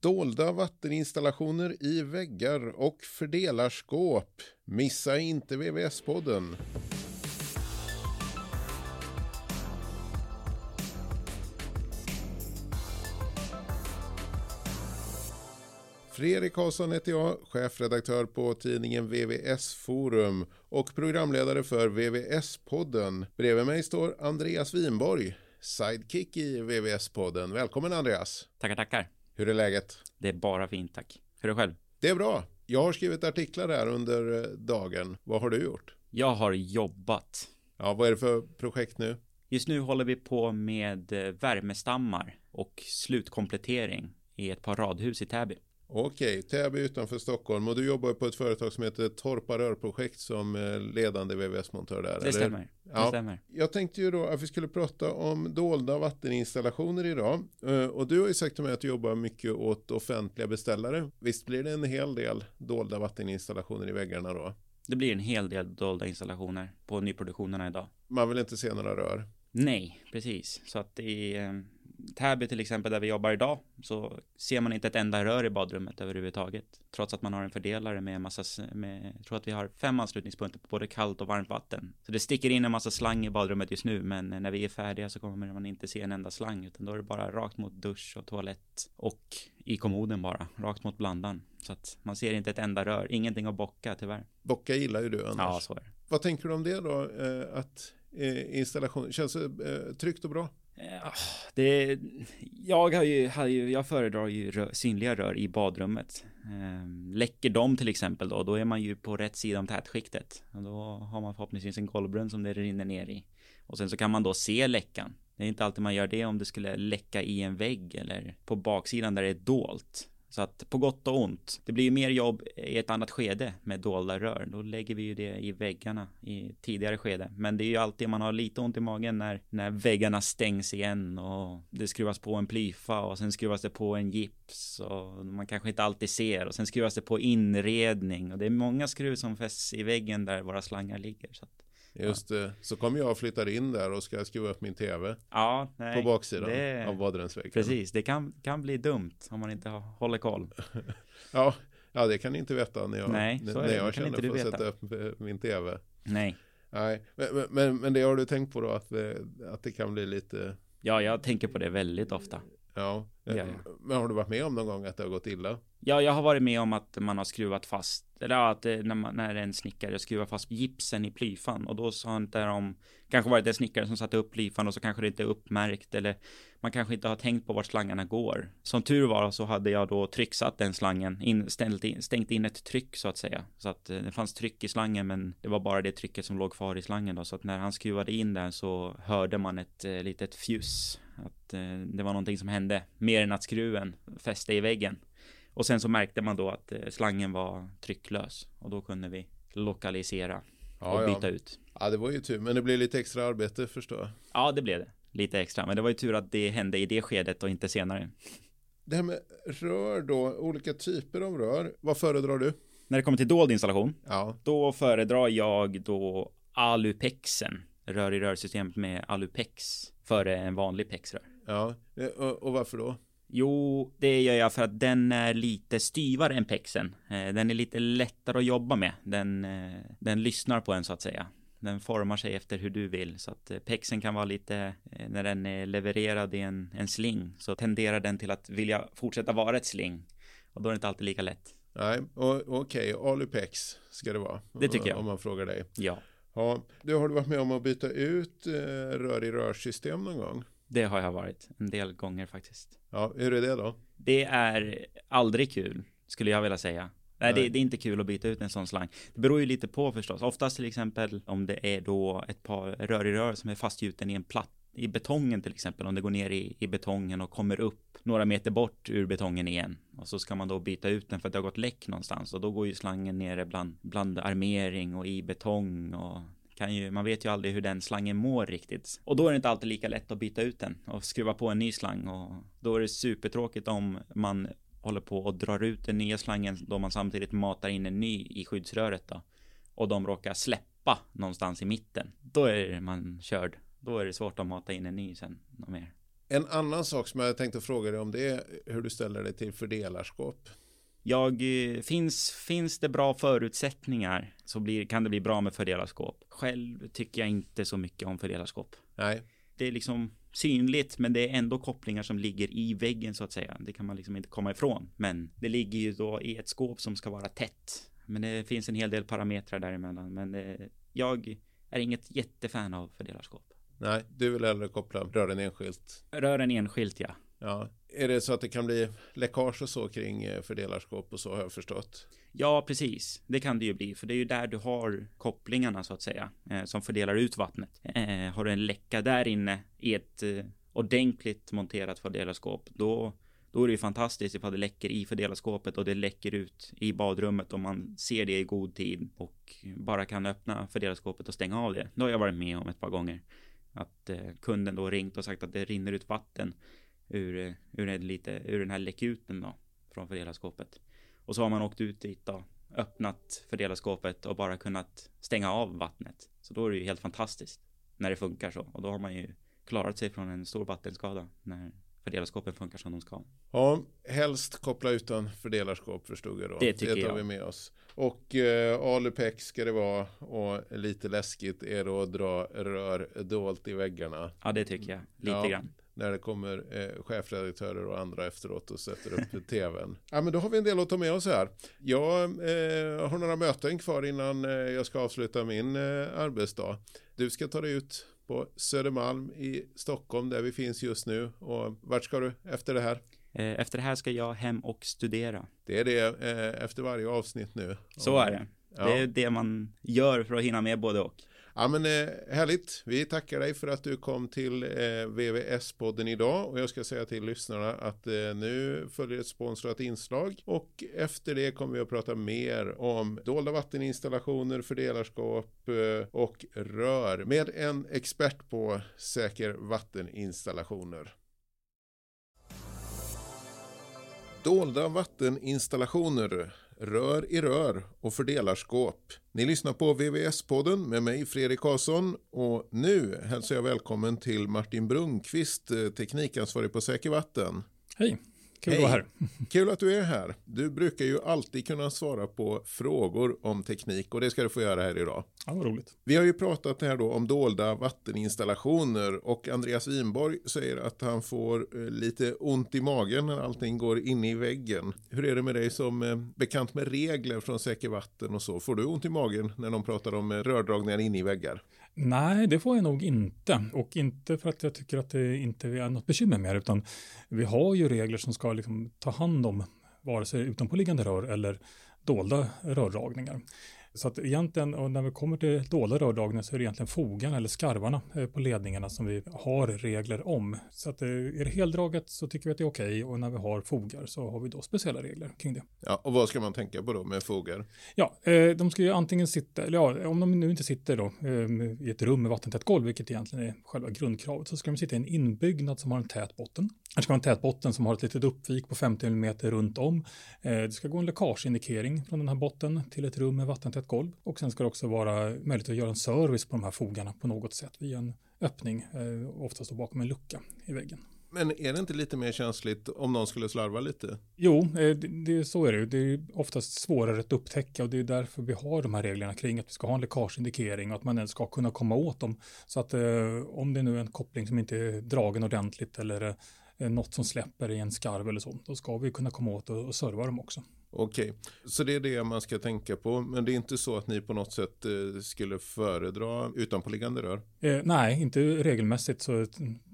Dolda vatteninstallationer i väggar och fördelarskåp. Missa inte VVS-podden. Fredrik Karlsson heter jag, chefredaktör på tidningen VVS Forum och programledare för VVS-podden. Bredvid mig står Andreas Winborg, sidekick i VVS-podden. Välkommen Andreas! Tackar, tackar. Hur är läget? Det är bara fint, tack. Hur är det själv? Det är bra. Jag har skrivit artiklar här under eh, dagen. Vad har du gjort? Jag har jobbat. Ja, vad är det för projekt nu? Just nu håller vi på med eh, värmestammar och slutkomplettering i ett par radhus i Täby. Okej, Täby utanför Stockholm och du jobbar på ett företag som heter Torpa Rörprojekt som eh, ledande VVS-montör där. Det eller? stämmer. Ja. Det stämmer. Jag tänkte ju då att vi skulle prata om dolda vatteninstallationer idag. Eh, Och du har ju sagt till mig att du jobbar mycket åt offentliga beställare. Visst blir det en hel del dolda vatteninstallationer i väggarna då? Det blir en hel del dolda installationer på nyproduktionerna idag. Man vill inte se några rör. Nej, precis. Så att i eh, Täby till exempel där vi jobbar idag så ser man inte ett enda rör i badrummet överhuvudtaget. Trots att man har en fördelare med massa, med, jag tror att vi har fem anslutningspunkter på både kallt och varmt vatten. Så det sticker in en massa slang i badrummet just nu, men när vi är färdiga så kommer man inte se en enda slang, utan då är det bara rakt mot dusch och toalett och i kommoden bara, rakt mot blandan. Så att man ser inte ett enda rör, ingenting att bocka tyvärr. Bocka gillar ju du annars. Ja, så är det. Vad tänker du om det då? Eh, att eh, installation, känns det eh, tryggt och bra? Eh, ah, det, jag har ju, har ju, jag föredrar ju rör, synliga rör i badrummet. Ehm, läcker de till exempel då, då är man ju på rätt sida om tätskiktet. Och då har man förhoppningsvis en golvbrunn som det rinner ner i. Och sen så kan man då se läckan. Det är inte alltid man gör det om det skulle läcka i en vägg eller på baksidan där det är dolt. Så att på gott och ont. Det blir ju mer jobb i ett annat skede med dolda rör. Då lägger vi ju det i väggarna i tidigare skede. Men det är ju alltid man har lite ont i magen när, när väggarna stängs igen och det skruvas på en plyfa och sen skruvas det på en gips och man kanske inte alltid ser och sen skruvas det på inredning och det är många skruv som fästs i väggen där våra slangar ligger. Så att, Just det. Så kommer jag och flyttar in där och ska skruva upp min tv ja, nej, på baksidan det- av badrumsväggen. Precis, det kan, kan bli dumt om man inte håller koll. Ja, ja, det kan ni inte veta när jag, Nej, när det. jag känner för att sätta upp eh, min tv. Nej. Nej, men, men, men det har du tänkt på då att, att det kan bli lite, Ja, jag tänker på det väldigt ofta. Ja. Ja. Men har du varit med om någon gång att det har gått illa? Ja, jag har varit med om att man har skruvat fast, eller att när, man, när en snickare skruvar fast gipsen i plyfan och då så har inte de, kanske varit en snickare som satte upp plyfan och så kanske det inte är uppmärkt eller man kanske inte har tänkt på vart slangarna går. Som tur var så hade jag då trycksatt den slangen, in, stängt, in, stängt in ett tryck så att säga. Så att eh, det fanns tryck i slangen men det var bara det trycket som låg kvar i slangen då. Så att när han skruvade in den så hörde man ett eh, litet fjus. Att eh, det var någonting som hände mer än att skruven fäste i väggen. Och sen så märkte man då att eh, slangen var trycklös och då kunde vi lokalisera och Ja, byta ja. ut. ja, det var ju tur, men det blir lite extra arbete förstår jag. Ja, det blev det. Lite extra, men det var ju tur att det hände i det skedet och inte senare. Det här med rör då, olika typer av rör. Vad föredrar du? När det kommer till dold installation, Ja, då föredrar jag då Alupexen, rör i rörsystemet med Alupex, före en vanlig pexrör. ja. Eh, Och, varför då? Jo, det gör jag för att den är lite styvare än pexen. Eh, Den är lite lättare att jobba med. Den, eh, den lyssnar på en så att säga. Den formar sig efter hur du vill. Så att eh, pexen kan vara lite, eh, när den är levererad i en, en sling, så tenderar den till att vilja fortsätta vara ett sling. Och då är det inte alltid lika lätt. Nej, okej, Alupex ska det vara. Det tycker jag. Om man frågar dig. Ja, Ja, du har du varit med om att byta ut eh, rör i rörsystem någon gång? det har jag varit en del gånger faktiskt. Ja, hur är det då? Det är aldrig kul, skulle jag vilja säga. Nej, det, det är inte kul att byta ut en sån slang. Det beror ju lite på förstås. Oftast till exempel om det är då ett par rör i rör som är fastgjuten i en platt i betongen till exempel, om det går ner i, i betongen och kommer upp några meter bort ur betongen igen. Och så ska man då byta ut den för att det har gått läck någonstans. Och då går ju slangen nere bland, bland armering och i betong och kan ju, man vet ju aldrig hur den slangen mår riktigt. Och då är det inte alltid lika lätt att byta ut den och skruva på en ny slang. Och då är det supertråkigt om man håller på och drar ut den nya slangen då man samtidigt matar in en ny i skyddsröret då. Och de råkar släppa någonstans i mitten. Då är man körd. Då är det svårt att mata in en ny sen. mer. En annan sak som jag tänkte fråga dig om det är hur du ställer dig till fördelarskap. Jag, eh, finns, finns det bra förutsättningar så blir, kan det bli bra med fördelarskap. Själv tycker jag inte så mycket om fördelarskap. Nej. Det är liksom synligt, men det är ändå kopplingar som ligger i väggen så att säga. Det kan man liksom inte komma ifrån. Men det ligger ju då i ett skåp som ska vara tätt. Men det finns en hel del parametrar däremellan. Men eh, jag är inget jättefan av fördelarskap. Nej, du vill hellre koppla rören enskilt. Rören enskilt, ja. Ja, är det så att det kan bli läckage och så kring eh, fördelarskap och så har jag förstått? Ja, precis. Det kan det ju bli, för det är ju där du har kopplingarna så att säga, eh, som fördelar ut vattnet. Eh, har du en läcka där inne i ett ordentligt monterat fördelarskåp, då, då är det ju fantastiskt ifall det läcker i fördelarskåpet och det läcker ut i badrummet om man ser det i god tid och bara kan öppna fördelarskåpet och stänga av det. Det har jag varit med om ett par gånger. Att kunden då ringt och sagt att det rinner ut vatten ur, ur, lite, ur den här läckuten då från fördelarskåpet. Och så har man åkt ut dit då, öppnat fördelarskåpet och bara kunnat stänga av vattnet. Så då är det ju helt fantastiskt när det funkar så. Och då har man ju klarat sig från en stor vattenskada när fördelarskåpen funkar som de ska. Ja, helst koppla utan fördelarskåp förstod jag då. Det tycker det tar jag. vi med oss. Och eh, Alupec ska det vara och lite läskigt är då att dra rör dolt i väggarna. Ja, det tycker jag. Lite Ja. grann. När det kommer eh, chefredaktörer och andra efteråt och sätter upp tvn. Ja men då har vi en del att ta med oss här. Jag eh, har några möten kvar innan eh, jag ska avsluta min eh, arbetsdag. Du ska ta dig ut på Södermalm i Stockholm där vi finns just nu. Och vart ska du efter det här? Eh, Efter det här ska jag hem och studera. Det är det eh, efter varje avsnitt nu. Så är det. Ja. Det är det man gör för att hinna med både och. Ja men eh, härligt. Vi tackar dig för att du kom till eh, VVS-podden idag och jag ska säga till lyssnarna att eh, nu följer ett sponsrat inslag och efter det kommer vi att prata mer om dolda vatteninstallationer, fördelarskap eh, och rör med en expert på säker vatteninstallationer. Dolda vatteninstallationer, rör i rör och fördelarskåp. Ni lyssnar på VVS-podden med mig Fredrik Karlsson och nu hälsar jag välkommen till Martin Brunnqvist, eh, teknikansvarig på Säker Vatten. Hej, kul Hej. att vara här. Kul att du är här. Du brukar ju alltid kunna svara på frågor om teknik och det ska du få göra här idag. Ja, vad roligt. Vi har ju pratat här då om dolda vatteninstallationer och Andreas Winborg säger att han får eh, lite ont i magen när allting går inne i väggen. Hur är det med dig som eh, bekant med regler från Säker Vatten och så? Får du ont i magen när de pratar om eh, rördragningar inne i väggar? Nej, det får jag nog inte. Och inte för att jag tycker att det inte är något bekymmer med det, utan vi har ju regler som ska liksom ta hand om vare sig utanpåliggande rör eller dolda rördragningar. Så att egentligen, och när vi kommer till dolda rördragningar så är det egentligen fogarna eller skarvarna eh, på ledningarna som vi har regler om. Så att eh, är det heldraget så tycker vi att det är okej och när vi har fogar så har vi då speciella regler kring det. Ja, och vad ska man tänka på då med fogar? Ja, eh, de ska ju antingen sitta, eller ja, om de nu inte sitter då i ett rum med vattentätt golv, vilket egentligen är själva grundkravet, så ska de sitta i en inbyggnad som har en tät botten. Det ska vara en tät botten som har ett litet uppvik på 50 mm runt om. Det ska gå en läckageindikering från den här botten till ett rum med vattentätt golv. Och sen ska det också vara möjligt att göra en service på de här fogarna på något sätt via en öppning, eh, oftast bakom en lucka i väggen. Men är det inte lite mer känsligt om någon skulle slarva lite? Jo, eh, det, det, så är det. Det är oftast svårare att upptäcka och det är därför vi har de här reglerna kring att vi ska ha en läckageindikering och att man ska kunna komma åt dem. Så att eh, om det nu är en koppling som inte är dragen ordentligt eller eh, något som släpper i en skarv eller så, då ska vi kunna komma åt och, och serva dem också. Okej, så det är det man ska tänka på. Men det är inte så att ni på något sätt eh, skulle föredra utanpåliggande rör? Eh, nej, inte regelmässigt så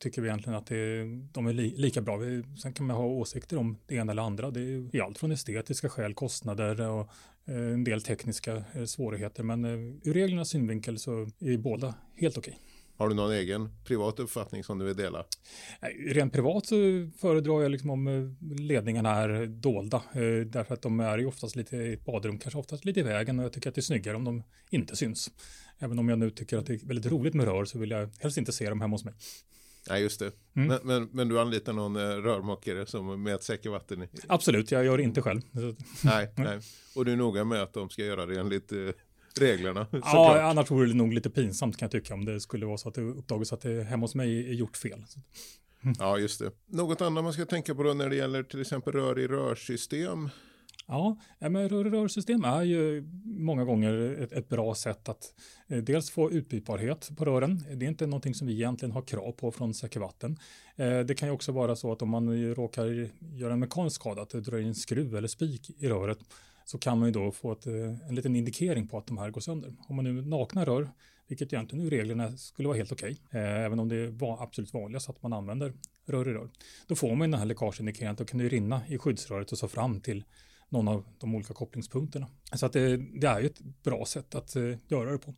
tycker vi egentligen att det, de är li, lika bra. Vi, sen kan man ha åsikter om det ena eller andra. Det är i allt från estetiska skäl, kostnader och eh, en del tekniska eh, svårigheter. Men eh, ur reglernas synvinkel så är båda helt okej. Har du någon egen privat uppfattning som du vill dela? Rent privat så föredrar jag liksom om eh, ledningarna är dolda. eh, Därför att de är ju oftast lite i ett badrum, kanske oftast lite i vägen och jag tycker att det är snyggare om de inte syns. Även om jag nu tycker att det är väldigt roligt med rör så vill jag helst inte se dem hemma hos mig. Nej, just det. Mm. Men, men, men du anlitar någon eh, rörmakare som med ett säker vatten? Absolut, jag gör det inte själv. Nej, nej. Och du är noga med att de ska göra det enligt reglerna? Ja, såklart. annars vore det nog lite pinsamt kan jag tycka om det skulle vara så att det uppdagas att det hemma hos mig är gjort fel. Ja, just det. Något annat man ska tänka på då när det gäller till exempel rör i rörsystem? Ja, men rörsystem är ju många gånger ett, ett, bra sätt att eh, dels få utbytbarhet på rören. Det är inte någonting som vi egentligen har krav på från Säker Vatten. Eh, det kan ju också vara så att om man råkar göra en mekanisk skada, att det drar in skruv eller spik i röret, så kan man ju då få ett, eh, en liten indikering på att de här går sönder. Om man nu nakna rör, vilket egentligen ur reglerna skulle vara helt okej, okay, även om det var absolut vanligast att man använder rör i rör, då får man den här läkageindikeringen, då kan det ju rinna i skyddsröret och så fram till någon av de olika kopplingspunkterna. Så att det, det är ju ett bra sätt att eh, göra det på.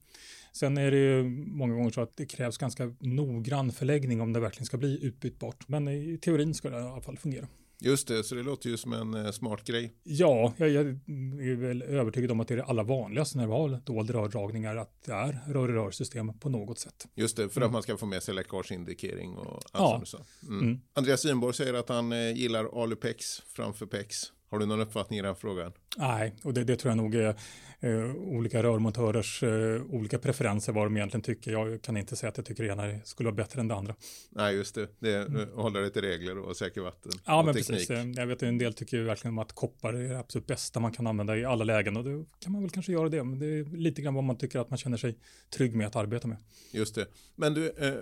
Sen är det ju många gånger så att det krävs ganska noggrann förläggning om det verkligen ska bli utbytbart. Men i teorin ska det i alla fall fungera. Just det, så det låter ju som en eh, smart grej. Ja, jag, jag, är väl övertygad om att det är det allra vanligaste när vi har dolda rördragningar, att det är rör-i-rör-system på något sätt. Just det, för mm. att man ska få med sig läkageindikering och allt ja. Mm. Mm. Andreas Winborg säger att han eh, gillar Alupex framför Pex. Har du någon uppfattning i den frågan? Nej, och det, det tror jag nog är eh, olika rörmontörers eh, olika preferenser vad de egentligen tycker. Jag kan inte säga att jag tycker det ena skulle vara bättre än det andra. Nej, just det. Det är mm. hålla det till regler och säker vatten. Ja, och men teknik. precis. Jag vet en del tycker ju verkligen att koppar är det absolut bästa man kan använda i alla lägen och då kan man väl kanske göra det. Men det är lite grann vad man tycker att man känner sig trygg med att arbeta med. Just det. Men du, eh,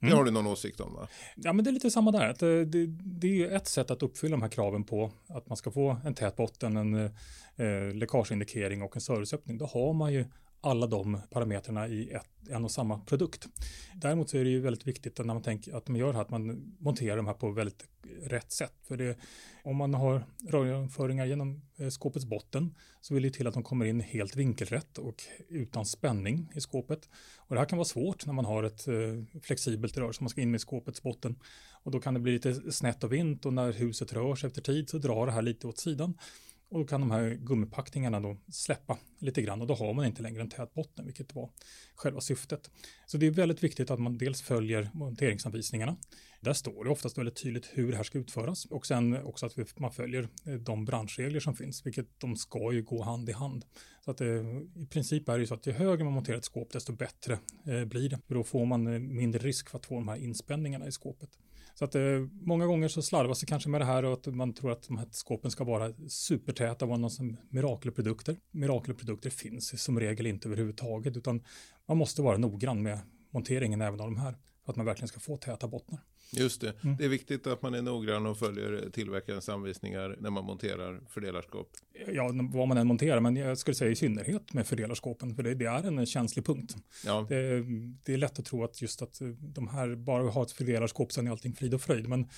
fördelarskåp, det mm. har du någon åsikt om va? Ja men det är lite samma där. Att det, det, det är ett sätt att uppfylla de här kraven på att man ska få en tät botten, en eh, läkageindikering och en serviceöppning. Då har man ju alla de parametrarna i ett, en och samma produkt. Däremot så är det ju väldigt viktigt när man tänker att man gör det här att man monterar de här på väldigt rätt sätt. För det, om man har rörföringar genom eh, skåpets botten så vill det till att de kommer in helt vinkelrätt och utan spänning i skåpet. Och det här kan vara svårt när man har ett eh, flexibelt rör som man ska in med skåpets botten. Och då kan det bli lite snett och vint och när huset rör sig efter tid så drar det här lite åt sidan. Och då kan de här gummipackningarna då släppa lite grann och då har man inte längre en tät botten, vilket var själva syftet. Så det är väldigt viktigt att man dels följer monteringsanvisningarna. Där står det oftast väldigt tydligt hur det här ska utföras och sen också att man följer eh, de branschregler som finns, vilket de ska ju gå hand i hand. Så att det, i princip är det ju så att ju högre man monterar ett skåp, desto bättre eh, blir det. För då får man eh, mindre risk för att få de här inspänningarna i skåpet. Så att eh, många gånger så slarvas det kanske med det här och att man tror att de här skåpen ska vara supertäta och vara någon som mirakelprodukter. Mirakelprodukter finns som regel inte överhuvudtaget utan man måste vara noggrann med monteringen även av de här för att man verkligen ska få täta bottnar. Just det. Mm. Det är viktigt att man är noggrann och följer tillverkarens anvisningar när man monterar fördelarskåp. Ja, vad man än monterar, men jag skulle säga i synnerhet med fördelarskåpen, för det, det är en känslig punkt. Ja. Det, det, är lätt att tro att just att de här bara har ett fördelarskåp, sen är allting frid och fröjd, men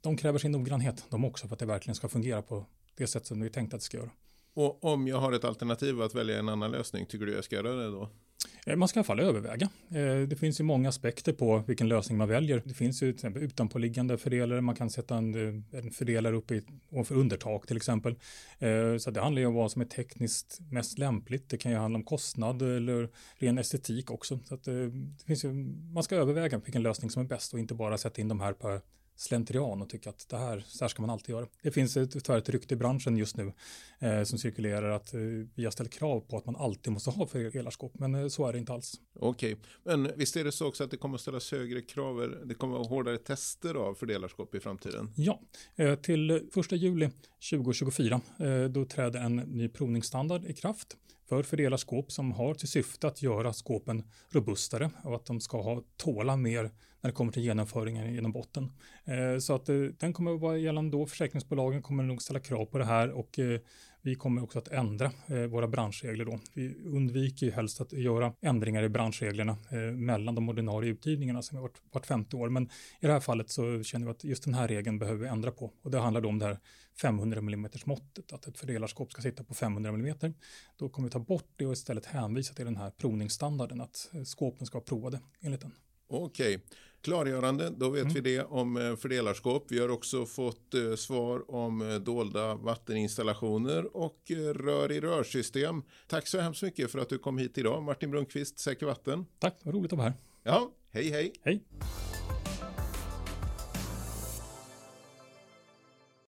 de kräver sin noggrannhet, de också, för att det verkligen ska fungera på det sätt som vi tänkt att det ska göra. Och om jag har ett alternativ att välja en annan lösning, tycker du jag ska göra det då? Eh, man ska i alla fall överväga. Eh, det finns ju många aspekter på vilken lösning man väljer. Det finns ju till exempel utanpåliggande fördelare. Man kan sätta en, eh, en fördelare uppe i, ovanför undertak till exempel. Så det handlar ju om vad som är tekniskt mest lämpligt. Det kan ju handla om kostnad eller ren estetik också. Så det finns ju, man ska överväga vilken lösning som är bäst och inte bara sätta in de här per slentrian och tycka att det här, så här ska man alltid göra. Det finns ett, tyvärr ett rykte i branschen just nu eh, som cirkulerar att eh, vi har ställt krav på att man alltid måste ha fördelarskåp, men eh, så är det inte alls. Okej, men visst är det så också att det kommer att ställas högre krav, det kommer att vara hårdare tester av fördelarskåp i framtiden? Ja, eh, till första juli 2024 eh, då träder en ny provningsstandard i kraft för fördelarskåp som har till syfte att göra skåpen robustare och att de ska ha tåla mer när det kommer till genomföringen genom botten. Eh, så att eh, den kommer att vara gällande då. Försäkringsbolagen kommer nog ställa krav på det här och eh, vi kommer också att ändra eh, våra branschregler då. Vi undviker ju helst att göra ändringar i branschreglerna eh, mellan de ordinarie utgivningarna som är vart, vart femte år. Men i det här fallet så känner vi att just den här regeln behöver vi ändra på och det handlar då om det här 500 mm måttet, att ett fördelarskåp ska sitta på 500 mm. Då kommer vi ta bort det och istället hänvisa till den här provningsstandarden att eh, skåpen ska vara provade enligt den. Okej, klargörande. Då vet mm. vi det om eh, fördelarskåp. Vi har också fått eh, svar om eh, dolda vatteninstallationer och rör i rörsystem. Tack så hemskt mycket för att du kom hit idag, Martin Brunkvist, Säker Vatten. Tack, vad roligt att vara här. Ja, hej hej. Hej.